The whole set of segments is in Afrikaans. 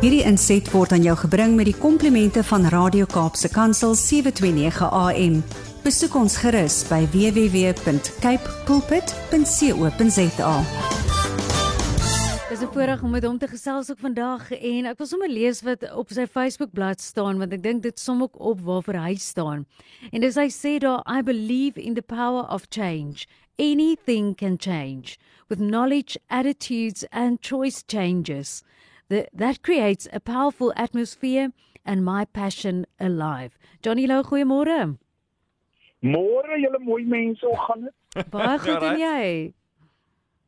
Hierdie inset word aan jou gebring met die komplimente van Radio Kaapse Kansel 729 AM. Besoek ons gerus by www.cape pulpit.co.za. Dis 'n voorreg om met hom te gesels ook vandag en ek wil sommer lees wat op sy Facebook bladsy staan want ek dink dit som ook op waarvoor hy staan. En dis hy sê daar I believe in the power of change. Anything can change with knowledge, attitudes and choice changes. The, that creates a powerful atmosphere and my passion alive. Johnny Lou, goeiemôre. Môre julle mooi mense, hoe gaan dit? Baie goed en jy?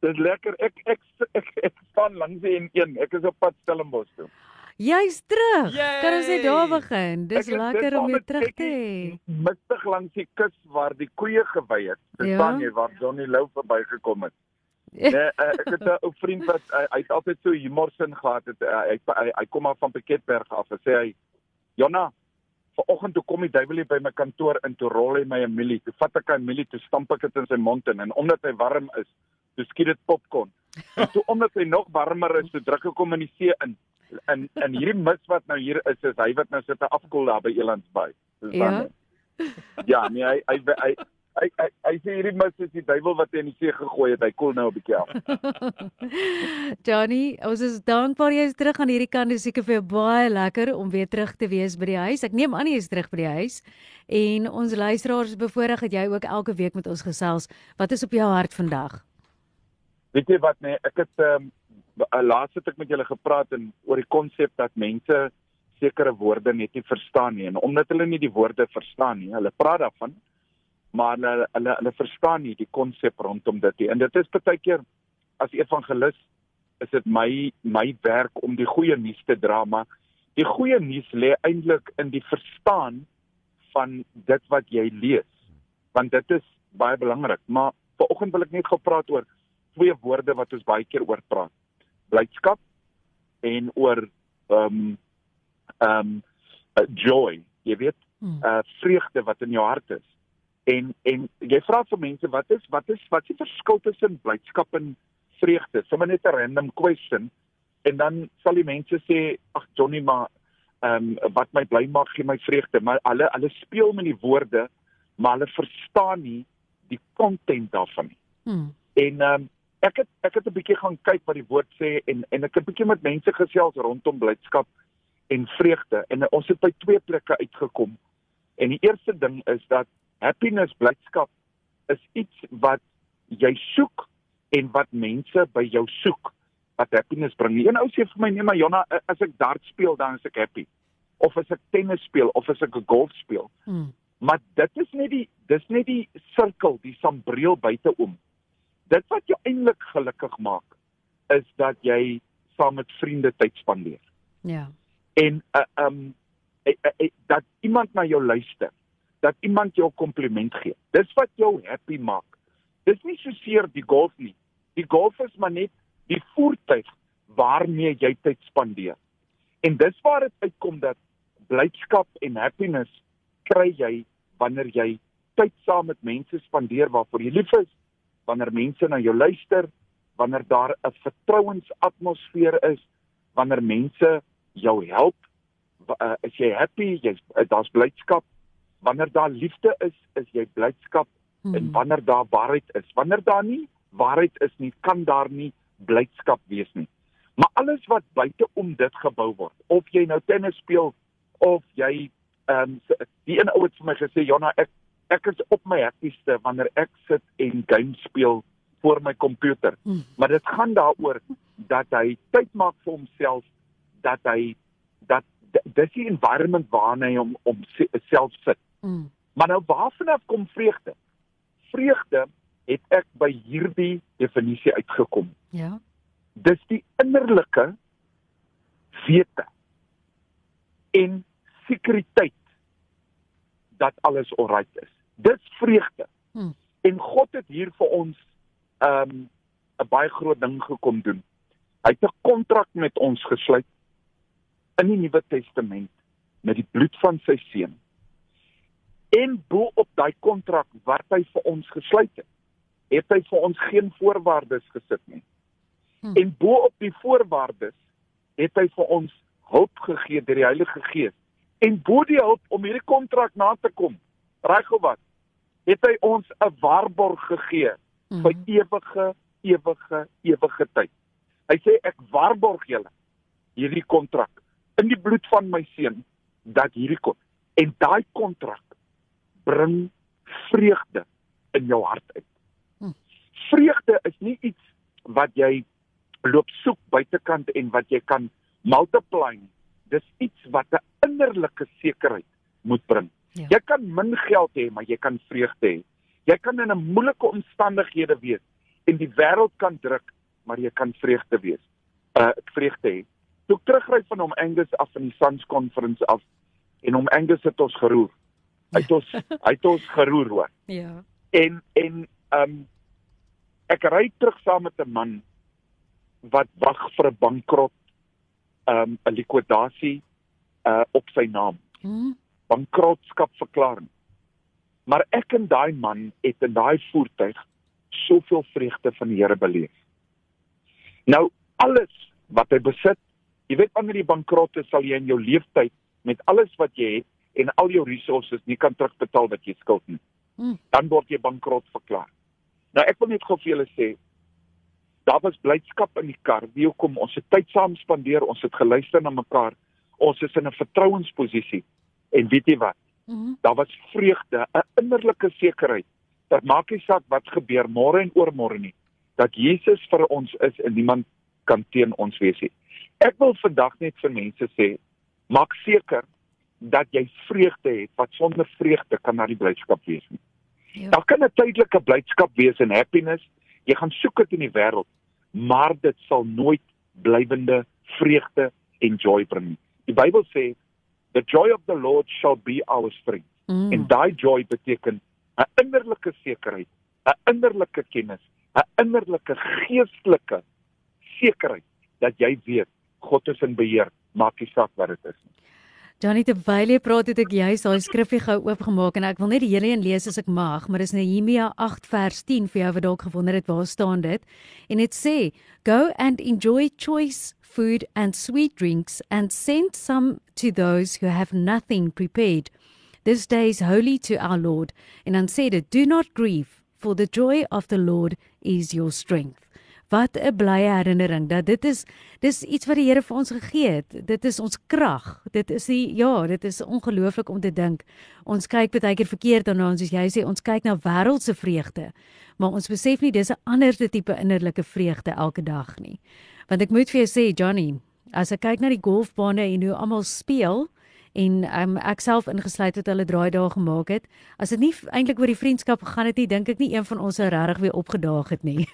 Dis lekker. Ek ek ek, ek staan langs die N1. Ek is op pad Stellenbosch toe. Jy's terug. Yay! Kan ons net daar begin? Dis Ek lekker dis om jou terug ek te hê. Mistig langs die kus waar die koeie gewei het. Ja. Verstaan jy waar Johnny Lou verbygekom het? Nee, uh, ek het 'n ou vriend wat uh, hy het altyd so humorsin gehad het. Uh, hy, hy hy kom af van Piketberg af en sê hy Jonna, vanoggend toe kom die duiwel hier by my kantoor in toe rol hy my 'n mielie. Toe vat ek 'n mielie, toe stamp ek dit in sy mond in en omdat hy warm is, toe skiet dit popcorn. En toe omdat hy nog warmer is, toe druk ek hom in die see in. En en hierdie mis wat nou hier is, is hy wat nou sit te afkoel daar by Elandsbaai. Dis Ja? dan. Ja, nee, hy hy hy hy hy, hy sê hierdie mis is die duiwel wat hy in die see gegooi het. Hy koel nou 'n bietjie af. Johnny, ons is dankbaar jy is terug aan hierdie kant. Dit is seker vir jou baie lekker om weer terug te wees by die huis. Ek neem aan jy is terug by die huis. En ons luisteraars bevoorreg dat jy ook elke week met ons gesels. Wat is op jou hart vandag? Weet jy wat nee, ek het ehm um, laas het ek met julle gepraat en oor die konsep dat mense sekere woorde net nie verstaan nie en omdat hulle nie die woorde verstaan nie, hulle praat daarvan, maar hulle hulle, hulle verstaan nie die konsep rondom dit nie. En dit is baie keer as evangelis is dit my my werk om die goeie nuus te dra, maar die goeie nuus lê eintlik in die verstaan van dit wat jy lees. Want dit is baie belangrik, maar vanoggend wil ek net gepraat oor twee woorde wat ons baie keer oor praat. Blydskap en oor ehm um, ehm um, joy, jy weet, uh vreugde wat in jou hart is. En en jy vra vir mense wat is wat is wat is die verskil tussen blydskap en vreugde? Sommige net 'n random question en dan sal die mense sê ag Johnny maar ehm um, wat my bly maak gee my vreugde, maar hulle hulle speel met die woorde, maar hulle verstaan nie die content daarvan nie. Hmm. En ehm um, ek het ek het 'n bietjie gaan kyk wat die woord sê en en ek het 'n bietjie met mense gesels rondom blydskap en vreugde en ons het by twee plekke uitgekom. En die eerste ding is dat happiness blydskap is iets wat jy soek en wat mense by jou soek wat happiness bring. Een ou sê vir my nee maar Jonna, as ek dart speel dan is ek happy. Of as ek tennis speel of as ek golf speel. Hmm. Maar dit is net die dis net die sirkel, die sambreel buiteom. Dit wat jou eintlik gelukkig maak is dat jy saam met vriende tyd spandeer. Ja. En uh, um uh, uh, uh, dat iemand na jou luister, dat iemand jou kompliment gee. Dis wat jou happy maak. Dis nie soseer die golf nie. Die golf is maar net die voertuig waarmee jy tyd spandeer. En dis waar dit uitkom dat blydskap en happiness kry jy wanneer jy tyd saam met mense spandeer waarvoor jy lief is, wanneer mense na jou luister, wanneer daar 'n vertrouensatmosfeer is, wanneer mense jou help, uh, is jy happy, jy uh, daar's blydskap. Wanneer daar liefde is, is jy blydskap Hmm. en wanneer daar waarheid is. Wanneer daar nie waarheid is nie, kan daar nie blydskap wees nie. Maar alles wat buite om dit gebou word, of jy nou tennis speel of jy ehm um, die een ou het vir my gesê, "Jonna, ek ek is op my happieste wanneer ek sit en game speel voor my komputer." Hmm. Maar dit gaan daaroor dat hy tyd maak vir homself, dat hy dat dis die environment waarin hy hom om se- self sit. Hmm. Maar nou waarvan af kom vreugde? Vreugde het ek by hierdie definisie uitgekom. Ja. Dis die innerlike wete en sekuriteit dat alles oukei is. Dis vreugde. Hmm. En God het hier vir ons um 'n baie groot ding gekom doen. Hy het 'n kontrak met ons gesluit in die Nuwe Testament met die bloed van sy seun. En bo op daai kontrak wat hy vir ons gesluit het, het hy vir ons geen voorwaardes gesit nie. Hmm. En bo op die voorwaardes het hy vir ons hulp gegee deur die Heilige Gees. En bo die hulp om hierdie kontrak na te kom, reg of wat? Het hy ons 'n waarborg gegee -hmm. vir ewige, ewige, ewige tyd. Hy sê ek waarborg julle hierdie kontrak in die bloed van my seun dat hierdie kon en daai kontrak bring vreugde in jou hart uit. Hm. Vreugde is nie iets wat jy loop soek buitekant en wat jy kan multiply nie. Dis iets wat 'n innerlike sekerheid moet bring. Ja. Jy kan min geld hê, maar jy kan vreugde hê. Jy kan in 'n moeilike omstandighede wees en die wêreld kan druk, maar jy kan vreugde wees. Uh vreugde hê. Toe terugry van hom Angus af van die Sons Conference af en hom Angus het ons geroer. Hy het ons hy het ons geroer hoor. Ja. En en ehm um, ek ry terug saam met 'n man wat wag vir 'n bankrot um 'n likwidasie uh op sy naam. Hmm. Bankrotskap verklaring. Maar ek en daai man het in daai voertuig soveel vreugde van die Here beleef. Nou alles wat hy besit, jy weet wanneer jy bankrot is, sal jy in jou lewe met alles wat jy het en al jou resources nie kan terugbetaal wat jy skuld nie. Hmm. Dan word jy bankrot verklaar. Nou ek wil net gou vir julle sê, daar was blydskap in die kar. Wie hoekom ons het tyd saam spandeer, ons het geluister na mekaar. Ons is in 'n vertrouensposisie. En weet jy wat? Mm -hmm. Daar was vreugde, 'n innerlike sekerheid. Dat maak nie saak wat gebeur môre en oormôre nie, dat Jesus vir ons is en niemand kan teen ons wees nie. Ek wil vandag net vir mense sê, maak seker dat jy vreugde het wat sonder vreugde kan na die blydskap wees nie. Ja. Daar kan 'n tydelike blydskap wees en happiness, Jy gaan soek dit in die wêreld, maar dit sal nooit blywende vreugde en joy bring nie. Die Bybel sê the joy of the Lord shall be our strength. Mm. En daai joy beteken 'n innerlike sekerheid, 'n innerlike kennis, 'n innerlike geestelike sekerheid dat jy weet God is in beheer, maak nie saak wat dit is nie. Johnny terwyl jy praat het ek juist daai skrifgie gou oopgemaak en ek wil net die hele een lees as ek mag, maar dis Nehemia 8 vers 10 vir jou wat dalk gewonder het waar staan dit. En dit sê, "Go and enjoy choice food and sweet drinks and send some to those who have nothing prepared. This day is holy to our Lord." En dan sê dit, "Do not grieve, for the joy of the Lord is your strength." Wat 'n blye herinnering dat dit is dis iets wat die Here vir ons gegee het. Dit is ons krag. Dit is die ja, dit is ongelooflik om te dink. Ons kyk baie keer verkeerd daarna ons soos jy sê ons kyk na wêreldse vreugde, maar ons besef nie dis 'n ander tipe innerlike vreugde elke dag nie. Want ek moet vir jou sê Johnny, as ek kyk na die golfbane en hoe almal speel, en um, ek self ingesluit het hulle draai daar gemaak het. As dit nie eintlik oor die vriendskap gegaan het nie, dink ek nie een van ons sou regtig weer opgedaag het nie.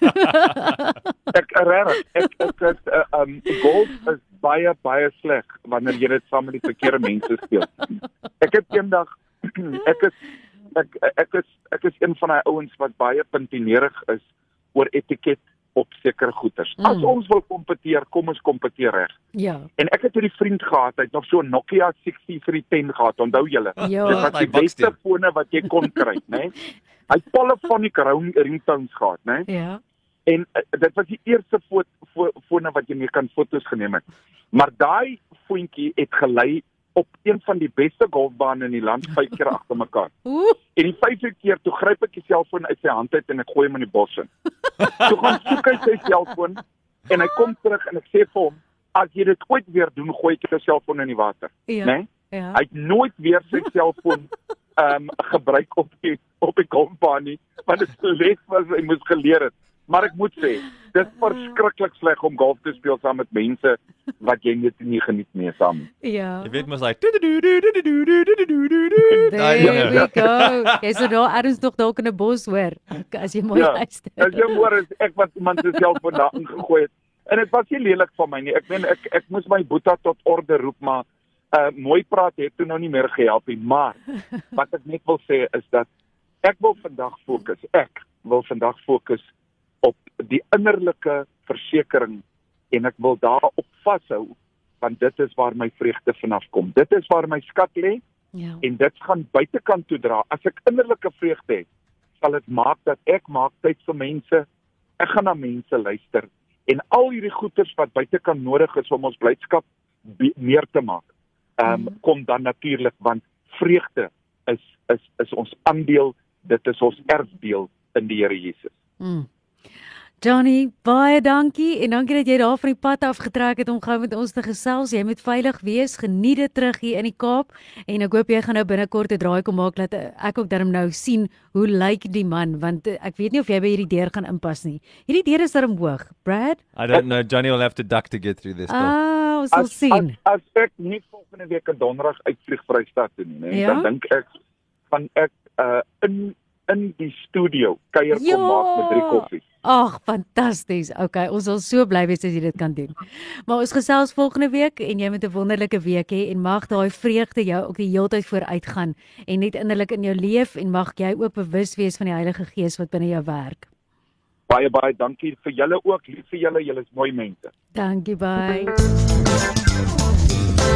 ek regtig, ek ek het uh, um golf is baie baie sleg wanneer jy dit saam met die verkeerde mense speel. Ek het eendag ek is ek ek is ek is een van daai ouens wat baie puntinerig is oor etiket op sekere goederes. Mm. As ons wil kompeteer, kom ons kompeteer reg. Ja. En ek het hierdie vriend gehad, hy het nog so 'n Nokia 6310 gehad, onthou julle? Ja. Dit was die beste fone wat jy kon kry, né? Hy het polyphonic ringtones gehad, né? Ja. En uh, dit was die eerste fone wat jy mee kan fotos geneem het. Maar daai voetjie het gelei op een van die beste golfbane in die land vyf keer agter mekaar. En die vyfde keer toe gryp ek die selfoon uit sy hand uit en ek gooi hom in die bos in. Toe gaan soek hy sy selfoon en hy kom terug en ek sê vir hom as jy dit ooit weer doen, gooi ek jou selfoon in die water, ja. né? Nee? Ja. Hy het nooit weer sy selfoon ehm um, gebruik op die op die golfbaan nie, want dit is 'n les wat hy moes geleer het. Maar ek moet sê, dit is verskriklik sleg om golf te speel saam met mense wat jy net nie geniet mee saam. Ja. Jy weet mos hy There we go. Jy sê nou erns nog dalk in 'n bos hoor as jy mooi luister. Ja. As jy hoor is ek wat iemand se selfoon daar ingegooi het. En dit was nie lelik van my nie. Ek meen ek ek moes my boeta tot orde roep maar uh mooi praat het toe nou nie meer gehelp nie, maar wat ek net wil sê is dat ek wil vandag fokus. Ek wil vandag fokus op die innerlike versekering en ek wil daarop vashou want dit is waar my vreugde vanaf kom. Dit is waar my skat lê. Ja. En dit gaan buitekant toe dra. As ek innerlike vreugde het, sal dit maak dat ek maak tyd vir mense. Ek gaan na mense luister en al hierdie goeders wat buitekant nodig is om ons blydskap meer te maak. Ehm um, mm. kom dan natuurlik want vreugde is is is ons aandeel, dit is ons erfdeel in die Here Jesus. Mm. Johnny, baie dankie en dankie dat jy daar van die pad af getrek het om gou met ons te gesels. Jy moet veilig wees. Geniet dit terug hier in die Kaap en ek hoop jy gaan nou binnekort 'n draai kom maak dat ek ook darm nou sien hoe lyk die man want ek weet nie of jy by hierdie deur gaan inpas nie. Hierdie deur is darm hoog. Brad? I don't know. Johnny will have to duck to get through this. Ah, ons sal sien. As, as ek nie volgende week in Donderdag uitvlieg stad toe nie, nee, ja? dan dink ek van ek uh in in die studio kuier kom maak met drie koffies. Ag, fantasties. Okay, ons sal so bly wees as jy dit kan doen. Maar ons gesels volgende week en jy moet 'n wonderlike week hê en mag daai vreugde jou ook die hele tyd vooruit gaan en net innerlik in jou leef en mag jy ook bewus wees van die Heilige Gees wat binne jou werk. Baie baie dankie vir julle ook. Lief vir julle. Julle is mooi mense. Dankie baie.